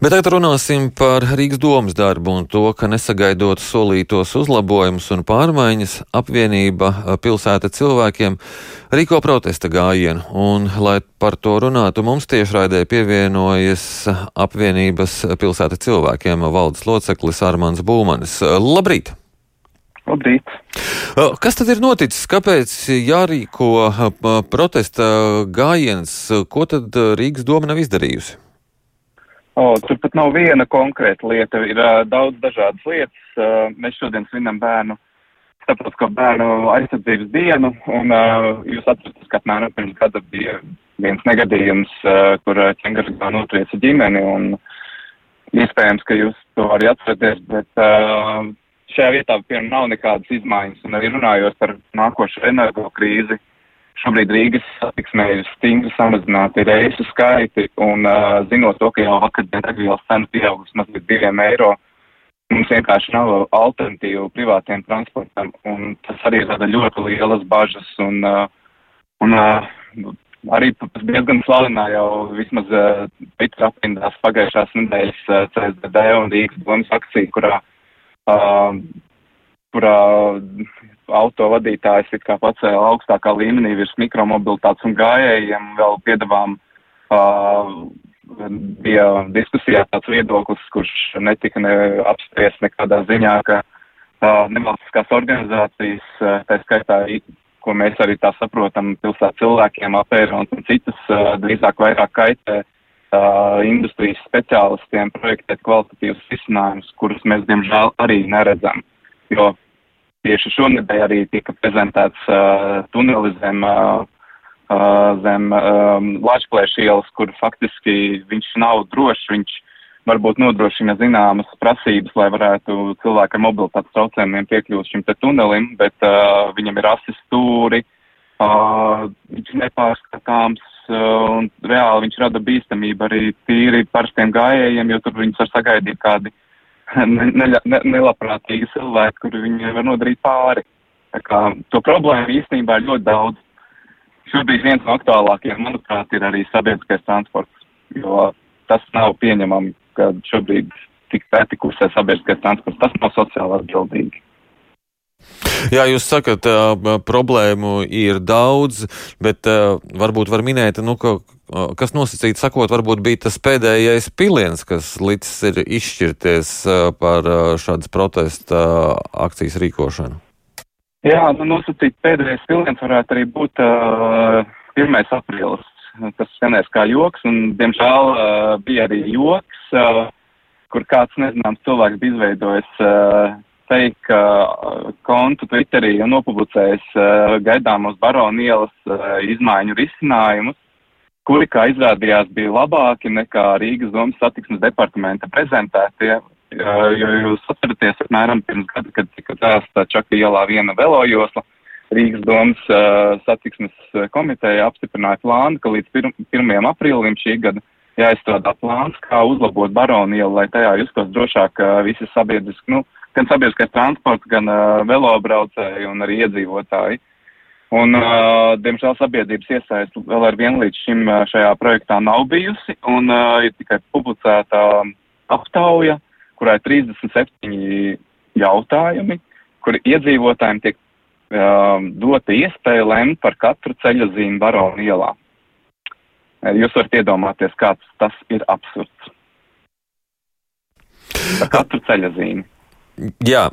Bet tagad runāsim par Rīgas domas darbu un to, ka nesagaidot solītos uzlabojumus un pārmaiņas, apvienība pilsēta cilvēkiem rīko protesta gājienu. Un, lai par to runātu, mums tiešraidē pievienojas apvienības pilsēta cilvēkiem valdes loceklis Armāns Būmanis. Labrīt! Labrīt! Kas tad ir noticis? Kāpēc jārīko protesta gājiens? Ko tad Rīgas doma nav izdarījusi? O, tur pat nav viena konkrēta lieta, ir uh, daudz dažādas lietas. Uh, mēs šodien svinam bērnu, starptautisko bērnu aizsardzības dienu, un uh, jūs atceraties, ka apmēram pirms gada bija viens negadījums, uh, kur ķengargā notrieca ģimeni, un iespējams, ka jūs to arī atceraties, bet uh, šajā vietā, piemēram, nav nekādas izmaiņas, un arī runājot par nākošo energo krīzi, Šobrīd Rīgas satiksmē ir stingri samazināti reisu skaiti, un uh, zinot to, ka jau vakar degvielas cena pieaugusi mazliet diviem eiro, mums vienkārši nav alternatīvu privātiem transportam, un tas arī rada ļoti lielas bažas, un, uh, un uh, arī diezgan slavināja jau vismaz uh, Twitter aprindās pagājušās nedēļas uh, CSDD un Rīgas domas akcija, kurā, uh, kurā auto vadītājs it kā pacēla augstākā līmenī virs mikromobilitātes un gājējiem, vēl piedavām uh, bija diskusijā tāds viedoklis, kurš netika ne apspriests nekādā ziņā, ka uh, nevalstiskās organizācijas, uh, tā skaitā, ko mēs arī tā saprotam, pilsēt cilvēkiem, apērons un citas, uh, drīzāk vairāk kaitē uh, industrijas speciālistiem projektēt kvalitatīvus risinājumus, kurus mēs, diemžēl, arī neredzam. Jo Tieši šonedēļ arī tika prezentēts uh, tunelis zem, uh, zem um, Lačplēša ielas, kur faktiski viņš nav drošs, viņš varbūt nodrošina zināmas prasības, lai varētu cilvēki ar mobilitātes traucējumiem piekļūt šim tunelim, bet uh, viņam ir asi stūri, uh, viņš nepārskatāms uh, un reāli viņš rada bīstamību arī tīri parastiem gājējiem, jo tur viņus var sagaidīt kādi ne, ne, ne, nelabprātīgi cilvēki, kuri viņiem var nodarīt pāri. Tā kā to problēmu īstenībā ir ļoti daudz. Šobrīd viens no aktuālākajiem, manuprāt, ir arī sabiedriskais transports, jo tas nav pieņemami, ka šobrīd tik pētikusies sabiedriskais transports. Tas nav sociāli atbildīgi. Jā, jūs sakat, problēmu ir daudz, bet varbūt var minēt, nu, ka, kas nosacīti sakot, varbūt bija tas pēdējais piliens, kas līdz ir izšķirties par šādas protesta akcijas rīkošanu. Jā, nu, nosacīt pēdējais piliens varētu arī būt uh, 1. aprīlis. Tas skanēs kā joks, un, diemžēl, uh, bija arī joks, uh, kur kāds nezināms cilvēks bija izveidojis uh, fake uh, kontu Twitterī un nopublicējis uh, gaidāmos baronu ielas uh, izmaiņu risinājumus, kuri, kā izrādījās, bija labāki nekā Rīgas domas satiksmes departamenta prezentētie. Jo jūs atceraties, apmēram pirms gada, kad tika tēsta Čaka ielā viena velojosla, Rīgas domas satiksmes komiteja apstiprināja plānu, ka līdz 1. aprīlim šī gada jāizstrādā plāns, kā uzlabot baronu ielu, lai tajā justos drošāk visi sabiedriski, nu, uh, gan sabiedriskais transports, gan uh, velobraucēji un arī iedzīvotāji. Un, uh, diemžēl, sabiedrības iesaist vēl ar vienu līdz šim uh, šajā projektā nav bijusi, un uh, ir tikai publicēta aptauja, kurā ir 37 jautājumi, kuri iedzīvotājiem tiek uh, dota iespēja lemt par katru ceļa zīmu Baronu ielā. Jūs varat iedomāties, kāds tas ir absurds. Par katru ceļa zīmi. Jā,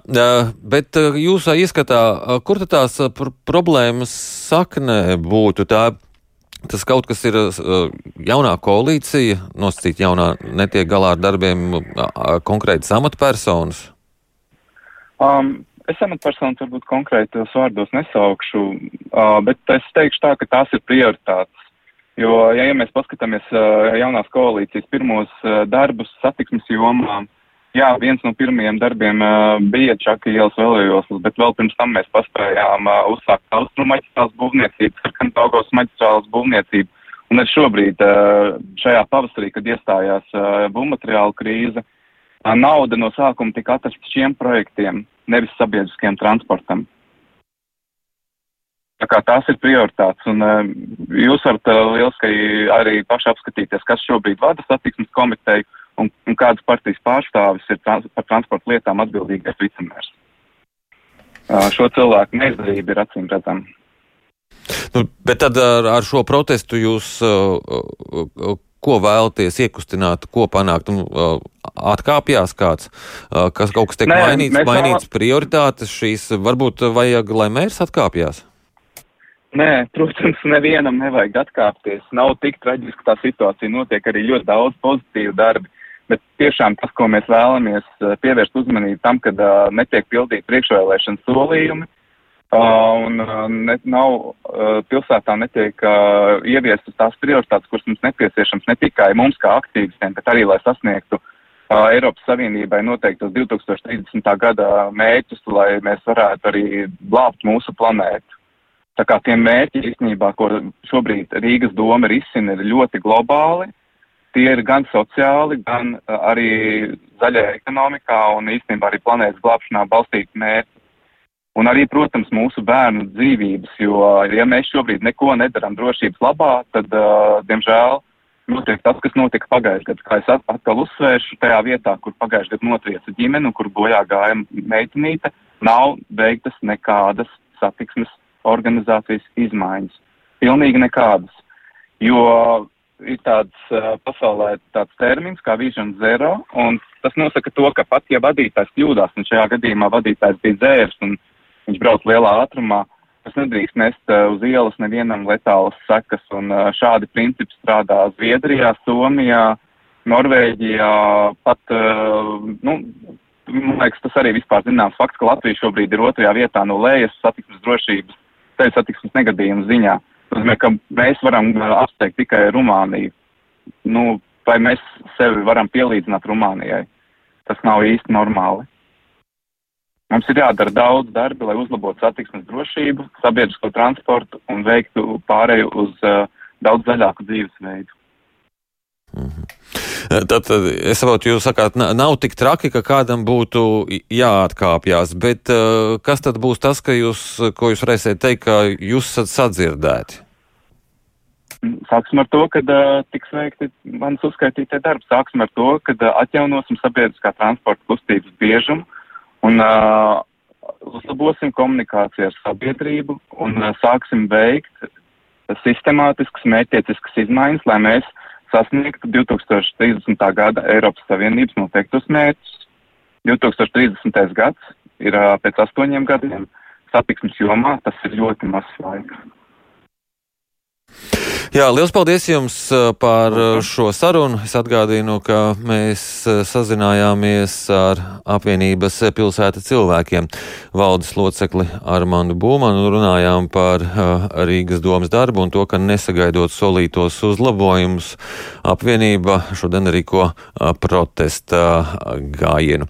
bet jūsu ieskatā, kur tās problēmas saknē būtu? Tā, tas kaut kas ir jaunā koalīcija, nosacīt jaunā, netiek galā ar darbiem konkrētas amatpersonas? Um, es amatpersonas varbūt konkrētos vārdos nesaukšu, uh, bet es teikšu tā, ka tās ir prioritātes. Jo, ja, ja mēs paskatāmies uh, jaunās koalīcijas pirmos uh, darbus satiksmes jomā, Jā, viens no pirmajiem darbiem uh, bija Čaka ielas vēlējoslas, bet vēl pirms tam mēs paspējām uh, uzsākt austrumu maģistrāls būvniecību, sarkantaugos maģistrāls būvniecību. Un arī šobrīd, uh, šajā pavasarī, kad iestājās uh, būvmateriālu krīze, uh, nauda no sākuma tika atrasta šiem projektiem, nevis sabiedriskiem transportam. Tā kā tās ir prioritātes, un uh, jūs varat uh, lieliski arī paši apskatīties, kas šobrīd vada satiksmes komiteju un, kādas partijas pārstāvis ir trans par transporta lietām atbildīgais vicemērs. Uh, šo cilvēku neizdarība ir acīm redzama. Nu, bet tad ar, ar šo protestu jūs uh, ko vēlaties iekustināt, ko panākt? Nu, uh, atkāpjas kāds, uh, kas kaut kas tiek Nē, mainīts, mainīts vēl... prioritātes šīs, varbūt vajag, lai mērs atkāpjas? Nē, protams, nevienam nevajag atkāpties. Nav tik traģiski tā situācija, notiek arī ļoti daudz pozitīvu darbu. Bet tiešām tas, ko mēs vēlamies pievērst uzmanību tam, kad uh, netiek pildīti priekšvēlēšana solījumi, Uh, un uh, ne, nav uh, pilsētā netiek uh, ieviestas tās prioritātes, kuras mums nepieciešams ne tikai mums kā aktīvistiem, bet arī, lai sasniegtu uh, Eiropas Savienībai noteiktos 2030. gada mērķus, lai mēs varētu arī glābt mūsu planētu. Tā kā tie mērķi īstenībā, ko šobrīd Rīgas doma risina, ir ļoti globāli. Tie ir gan sociāli, gan uh, arī zaļajā ekonomikā un īstenībā arī planētas glābšanā balstīti mērķi. Un arī, protams, mūsu bērnu dzīvības, jo, ja mēs šobrīd neko nedaram drošības labā, tad, uh, diemžēl, notiek tas, kas notika pagājušajā gadā. Kā es atkal uzsvēršu, tajā vietā, kur pagājušajā gadā notrieca ģimene un kur bojā gāja meitenīte, nav veiktas nekādas satiksmes organizācijas izmaiņas. Pilnīgi nekādas. Jo ir tāds uh, pasaulē tāds termins kā Vision Zero, un tas nosaka to, ka pat ja vadītājs kļūdās, un šajā gadījumā vadītājs bija dzērs un viņš brauc lielā ātrumā, tas nedrīkst nest uh, uz ielas nevienam letālas sekas, un uh, šādi principi strādā Zviedrijā, Somijā, Norvēģijā, pat, uh, nu, man liekas, tas arī vispār zināms fakts, ka Latvija šobrīd ir otrajā vietā no lejas satiksmes drošības, ceļu satiksmes negadījumu ziņā. Tas nozīmē, ka mēs varam apsteigt tikai Rumāniju. Nu, vai mēs sevi varam pielīdzināt Rumānijai? Tas nav īsti normāli. Mums ir jādara daudz darba, lai uzlabotu satiksmes drošību, sabiedrisko transportu un veiktu pārēju uz uh, daudz zaļāku dzīvesveidu. Mm -hmm. Tad es saprotu, jūs sakāt, nav tik traki, ka kādam būtu jāatkāpjas, bet uh, kas tad būs tas, jūs, ko jūs varēsiet teikt, ka jūs esat sadzirdēti? Sāksim ar to, ka uh, tiks veikti manas uzskaitītie darbi. Sāksim ar to, ka uh, atjaunosim sabiedriskā transporta kustības biežumu Un uh, uzlabosim komunikāciju ar sabiedrību un uh, sāksim veikt sistemātiskas, mērķietiskas izmaiņas, lai mēs sasniegtu 2030. gada Eiropas Savienības noteiktus mērķus. 2030. gads ir uh, pēc astoņiem gadiem satiksmes jomā, tas ir ļoti mazs laiks. Jā, liels paldies jums uh, par uh, šo sarunu. Es atgādinu, ka mēs uh, sazinājāmies ar apvienības pilsēta cilvēkiem valdes locekli Armandu Būmanu un runājām par Rīgas domas darbu un to, ka nesagaidot solītos uzlabojumus, apvienība šodien rīko protesta gājienu.